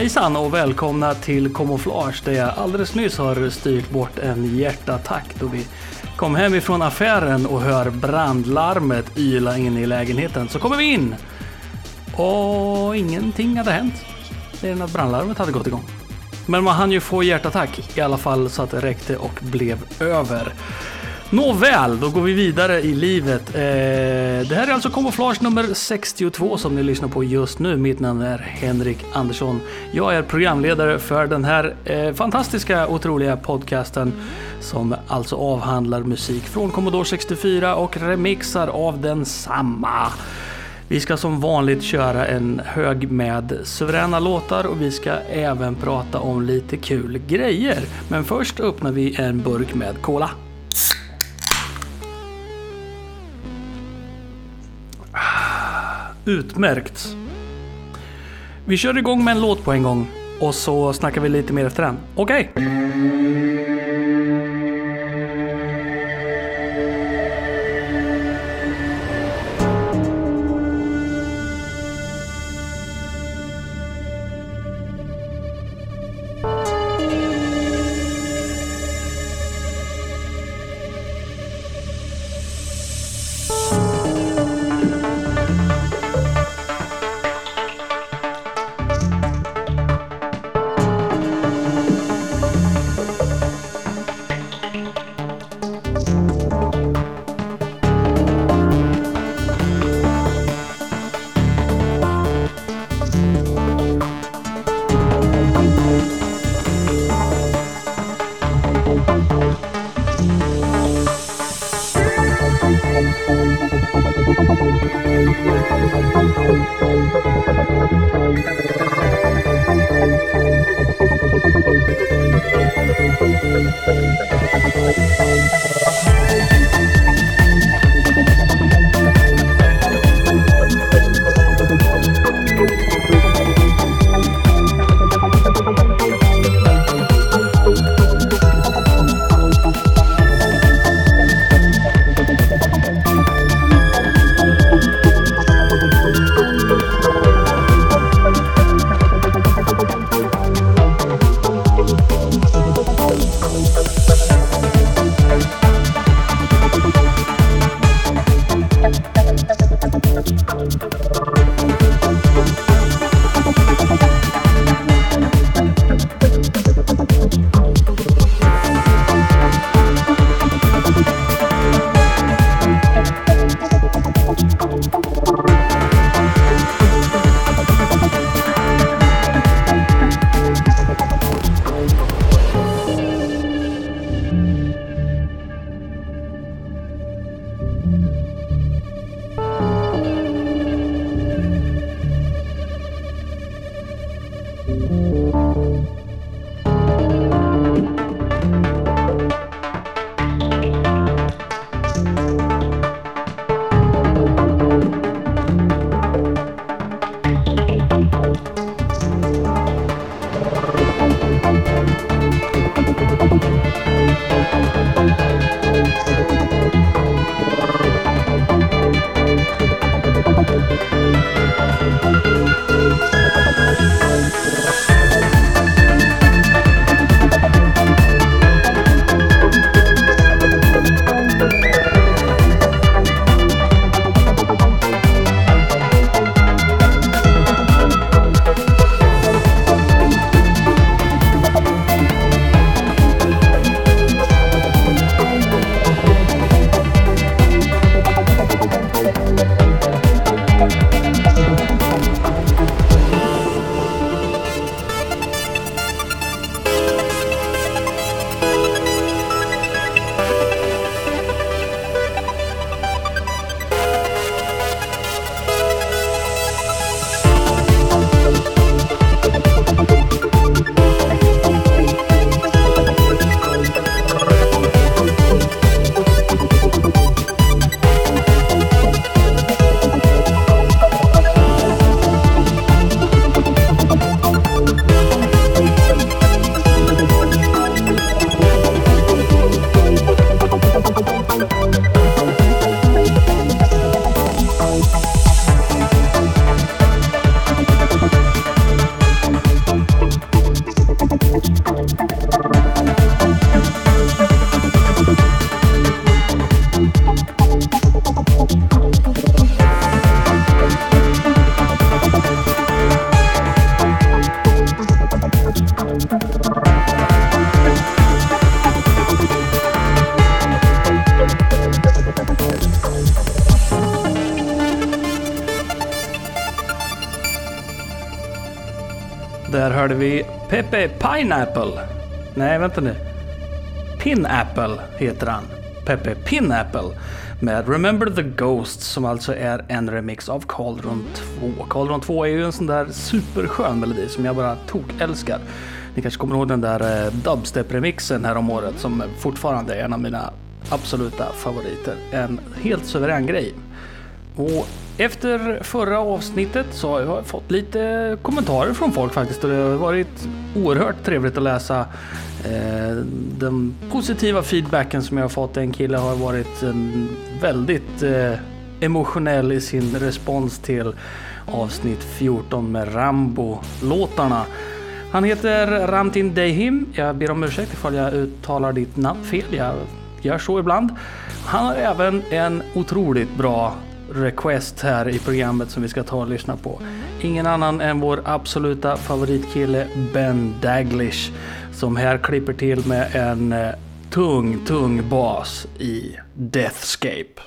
Hejsan och välkomna till Camouflage där jag alldeles nyss har styrt bort en hjärtattack då vi kom hem ifrån affären och hör brandlarmet yla in i lägenheten. Så kommer vi in och ingenting hade hänt. Mer än att brandlarmet hade gått igång. Men man hann ju få hjärtattack i alla fall så att det räckte och blev över. Nåväl, då går vi vidare i livet. Eh, det här är alltså Kamouflage nummer 62 som ni lyssnar på just nu. Mitt namn är Henrik Andersson. Jag är programledare för den här eh, fantastiska, otroliga podcasten som alltså avhandlar musik från Commodore 64 och remixar av densamma. Vi ska som vanligt köra en hög med suveräna låtar och vi ska även prata om lite kul grejer. Men först öppnar vi en burk med cola. Utmärkt. Vi kör igång med en låt på en gång och så snackar vi lite mer efter den. Okej? Okay. Där hörde vi Pepe Pineapple. Nej, vänta nu. Pinapple heter han. Pepe Pinapple med Remember the Ghost som alltså är en remix av Cauldron 2. Cauldron 2 är ju en sån där superskön melodi som jag bara tok älskar. Ni kanske kommer ihåg den där eh, dubstep-remixen här om året som fortfarande är en av mina absoluta favoriter. En helt suverän grej. Och efter förra avsnittet så har jag fått lite kommentarer från folk faktiskt och det har varit oerhört trevligt att läsa eh, den positiva feedbacken som jag har fått. En kille har varit en väldigt eh, emotionell i sin respons till avsnitt 14 med Rambo-låtarna. Han heter Ramtin Dehim. Jag ber om ursäkt ifall jag uttalar ditt namn fel. Jag gör så ibland. Han har även en otroligt bra request här i programmet som vi ska ta och lyssna på. Ingen annan än vår absoluta favoritkille Ben Daglish som här klipper till med en eh, tung, tung bas i Deathscape.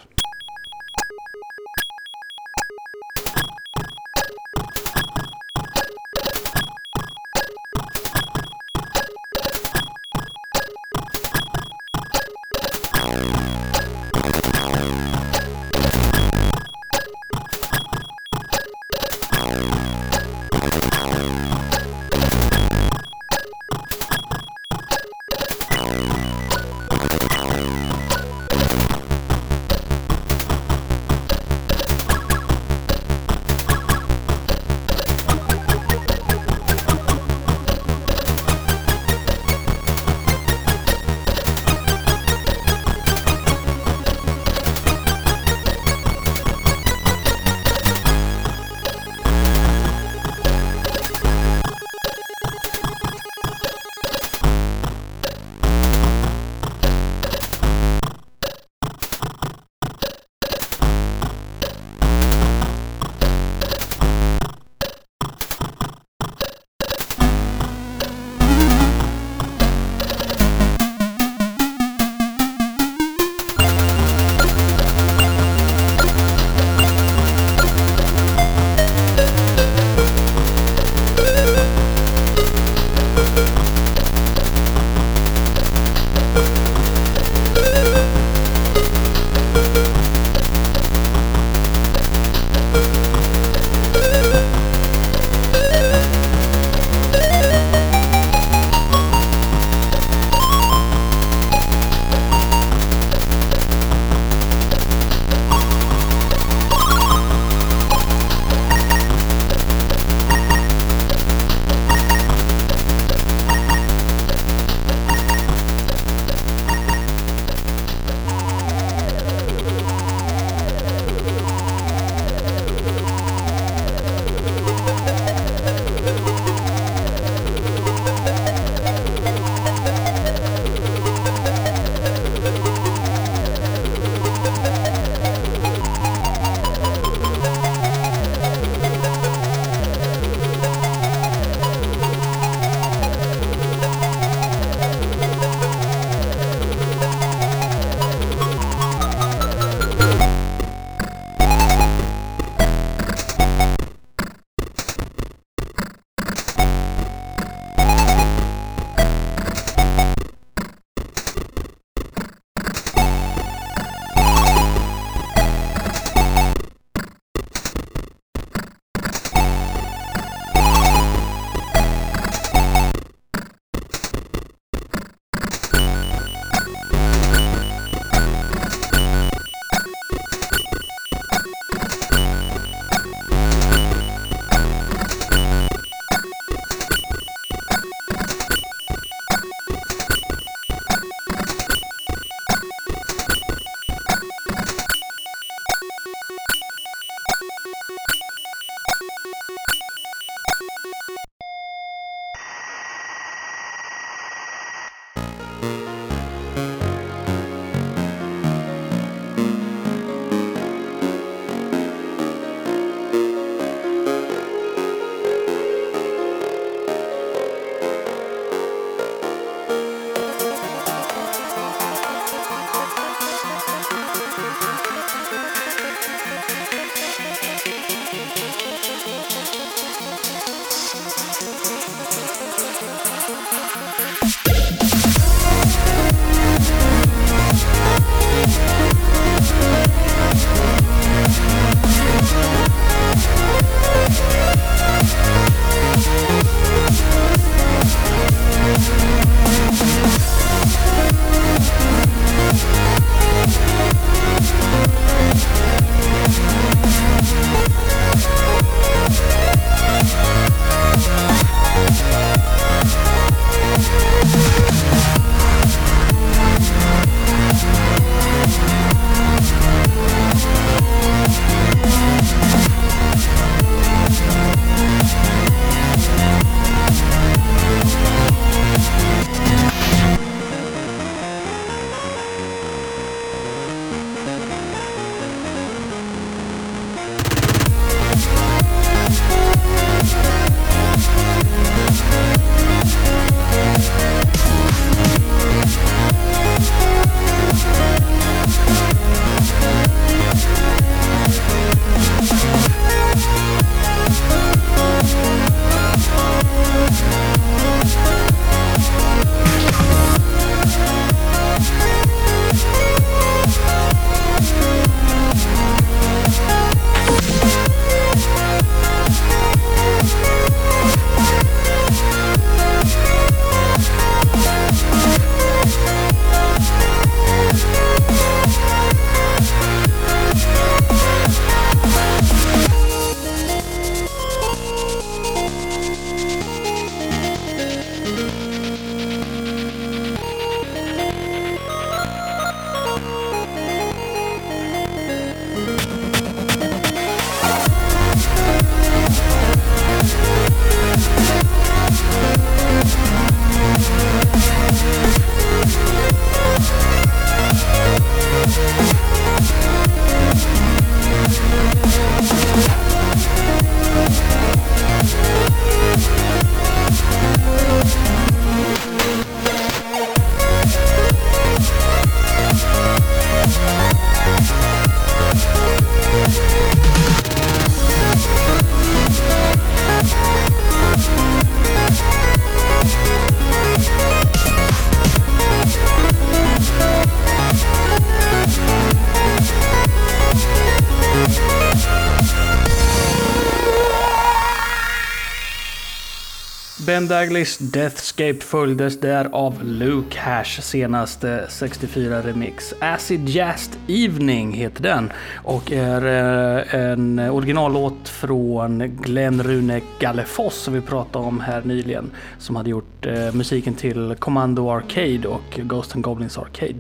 Ben Daglys Deathscape följdes där av Luke Hash senaste 64-remix. Acid Jazz Evening heter den och är eh, en originallåt från Glenn Rune Gallefoss som vi pratade om här nyligen. Som hade gjort eh, musiken till Commando Arcade och Ghost and Goblins Arcade.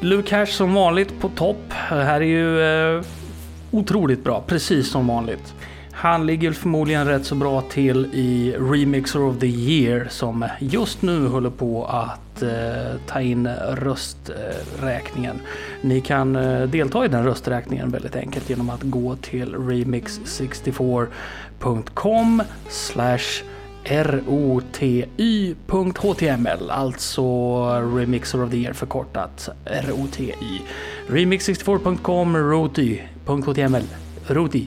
Luke Hash som vanligt på topp. Det Här är ju eh, otroligt bra, precis som vanligt. Han ligger förmodligen rätt så bra till i Remixer of the Year som just nu håller på att eh, ta in rösträkningen. Ni kan eh, delta i den rösträkningen väldigt enkelt genom att gå till remix64.com roty.html alltså Remixer of the Year förkortat ROTI. Remix64.com roty.html roty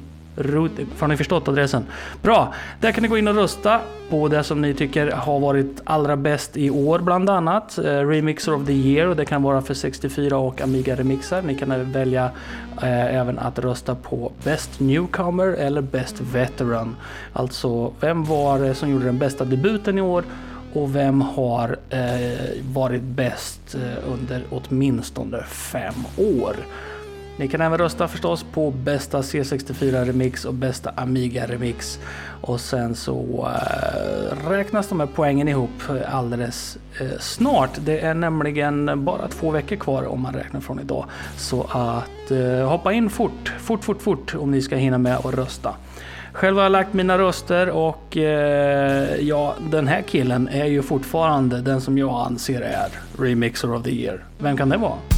har ni förstått adressen? Bra! Där kan ni gå in och rösta på det som ni tycker har varit allra bäst i år bland annat. Eh, Remixer of the year och det kan vara för 64 och Amiga remixar. Ni kan välja eh, även att rösta på Best Newcomer eller Best Veteran. Alltså vem var det som gjorde den bästa debuten i år och vem har eh, varit bäst eh, under åtminstone fem år? Ni kan även rösta förstås på bästa C64-remix och bästa Amiga-remix. Och sen så äh, räknas de här poängen ihop alldeles äh, snart. Det är nämligen bara två veckor kvar om man räknar från idag. Så att äh, hoppa in fort, fort, fort, fort om ni ska hinna med att rösta. Själv har jag lagt mina röster och ja, den här killen är ju fortfarande den som jag anser är Remixer of the year. Vem kan det vara?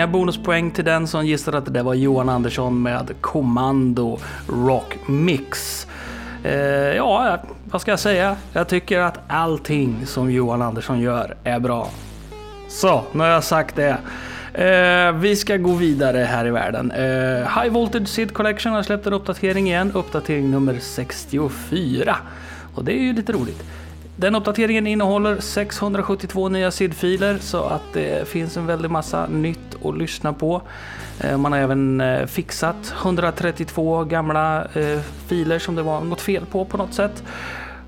Inga bonuspoäng till den som gissade att det var Johan Andersson med Kommando Rock Mix. Eh, ja, vad ska jag säga? Jag tycker att allting som Johan Andersson gör är bra. Så, nu har jag sagt det. Eh, vi ska gå vidare här i världen. Eh, High Voltage Sid Collection har släppt en uppdatering igen, uppdatering nummer 64. Och det är ju lite roligt. Den uppdateringen innehåller 672 nya SID-filer så att det finns en väldig massa nytt att lyssna på. Eh, man har även eh, fixat 132 gamla eh, filer som det var något fel på på något sätt.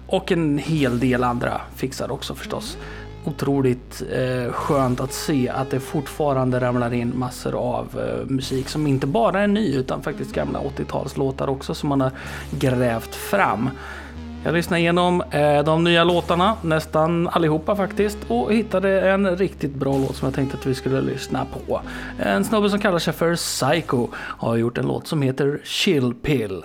Och en hel del andra fixar också förstås otroligt skönt att se att det fortfarande ramlar in massor av musik som inte bara är ny utan faktiskt gamla 80-talslåtar också som man har grävt fram. Jag lyssnade igenom eh, de nya låtarna, nästan allihopa faktiskt, och hittade en riktigt bra låt som jag tänkte att vi skulle lyssna på. En snubbe som kallar sig för Psycho har gjort en låt som heter Chill Pill.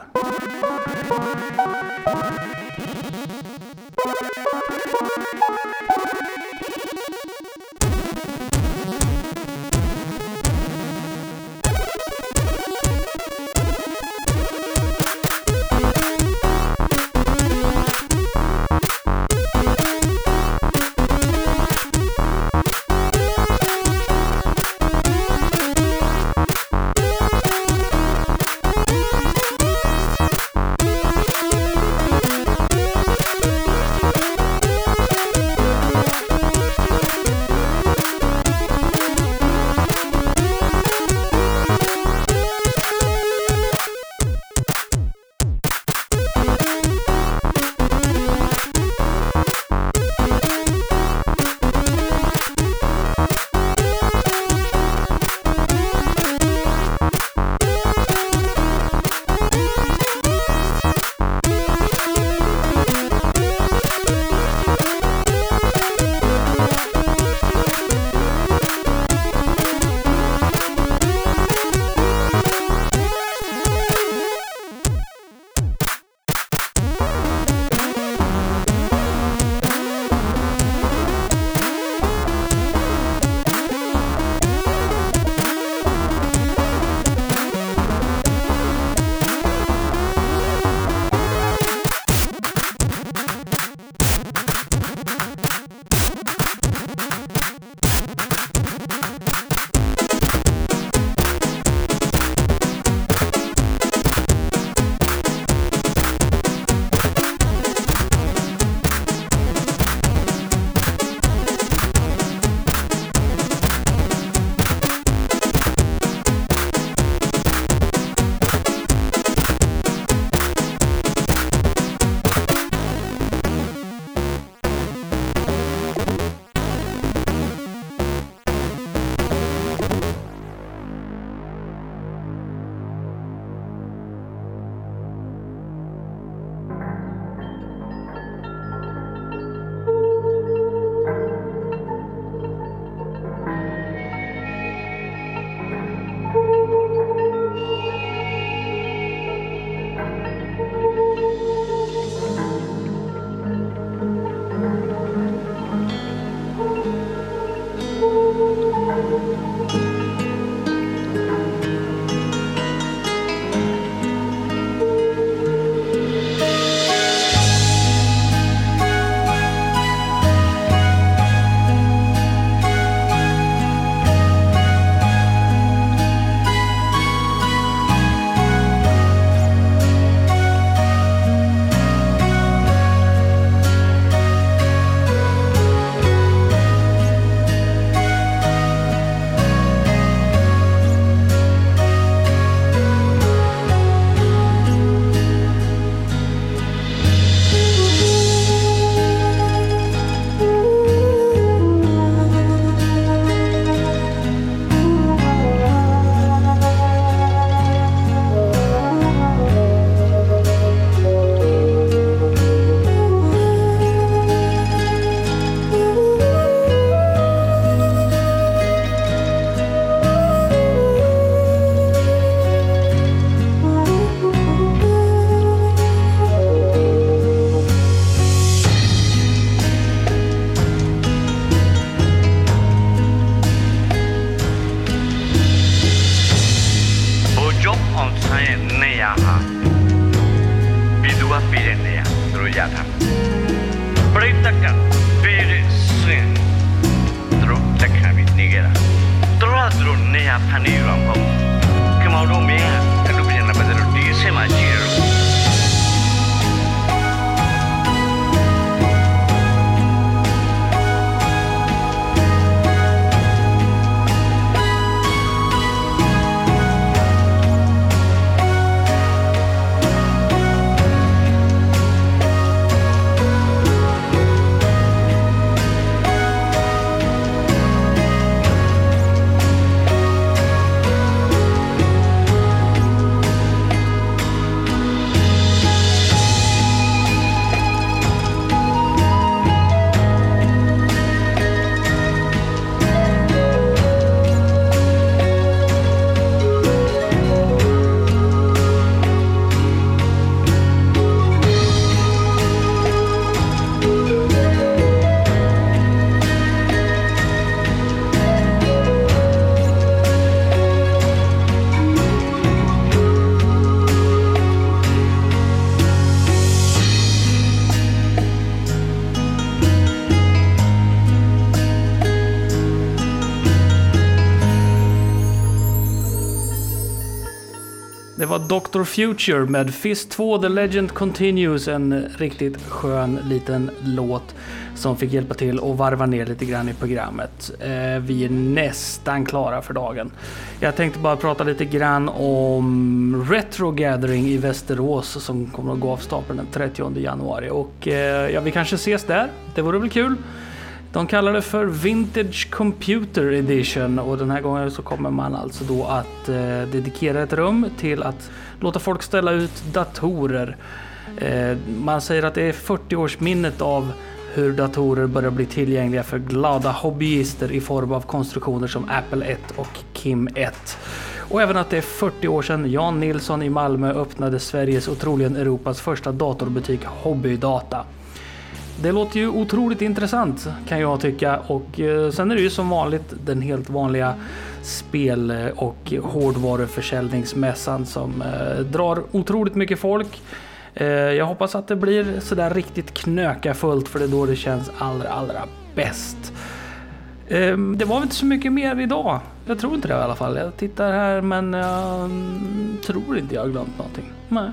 Var Dr. Future med Fist 2 The Legend Continues. En riktigt skön liten låt som fick hjälpa till att varva ner lite grann i programmet. Eh, vi är nästan klara för dagen. Jag tänkte bara prata lite grann om Retro Gathering i Västerås som kommer att gå av stapeln den 30 januari. Och eh, ja, vi kanske ses där. Det vore väl kul. De kallar det för Vintage Computer Edition och den här gången så kommer man alltså då att eh, dedikera ett rum till att låta folk ställa ut datorer. Eh, man säger att det är 40-årsminnet av hur datorer börjar bli tillgängliga för glada hobbyister i form av konstruktioner som Apple 1 och Kim 1. Och även att det är 40 år sedan Jan Nilsson i Malmö öppnade Sveriges och troligen Europas första datorbutik Hobbydata. Det låter ju otroligt intressant kan jag tycka och eh, sen är det ju som vanligt den helt vanliga spel och hårdvaruförsäljningsmässan som eh, drar otroligt mycket folk. Eh, jag hoppas att det blir sådär riktigt knökafullt för det är då det känns allra allra bäst. Ehm, det var väl inte så mycket mer idag. Jag tror inte det i alla fall. Jag tittar här men jag tror inte jag har glömt någonting. Nej.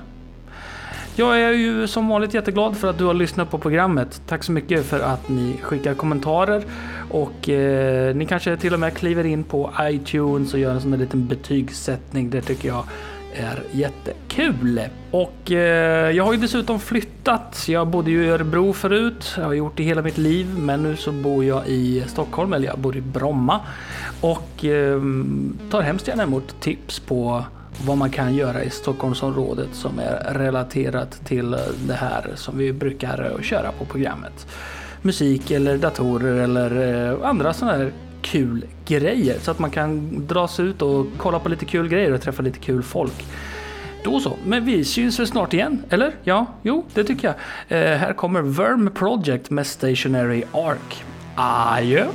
Jag är ju som vanligt jätteglad för att du har lyssnat på programmet. Tack så mycket för att ni skickar kommentarer och eh, ni kanske till och med kliver in på iTunes och gör en sån där liten betygssättning. Det tycker jag är jättekul. Och eh, jag har ju dessutom flyttat. Jag bodde ju i Örebro förut. Jag har gjort det hela mitt liv, men nu så bor jag i Stockholm, eller jag bor i Bromma och eh, tar hemskt gärna emot tips på vad man kan göra i Stockholmsområdet som är relaterat till det här som vi brukar köra på programmet. Musik eller datorer eller eh, andra sådana här kul grejer så att man kan dra sig ut och kolla på lite kul grejer och träffa lite kul folk. Då så, men vi syns väl snart igen? Eller? Ja, jo, det tycker jag. Eh, här kommer Verm Project med Stationary Ark. Adjö!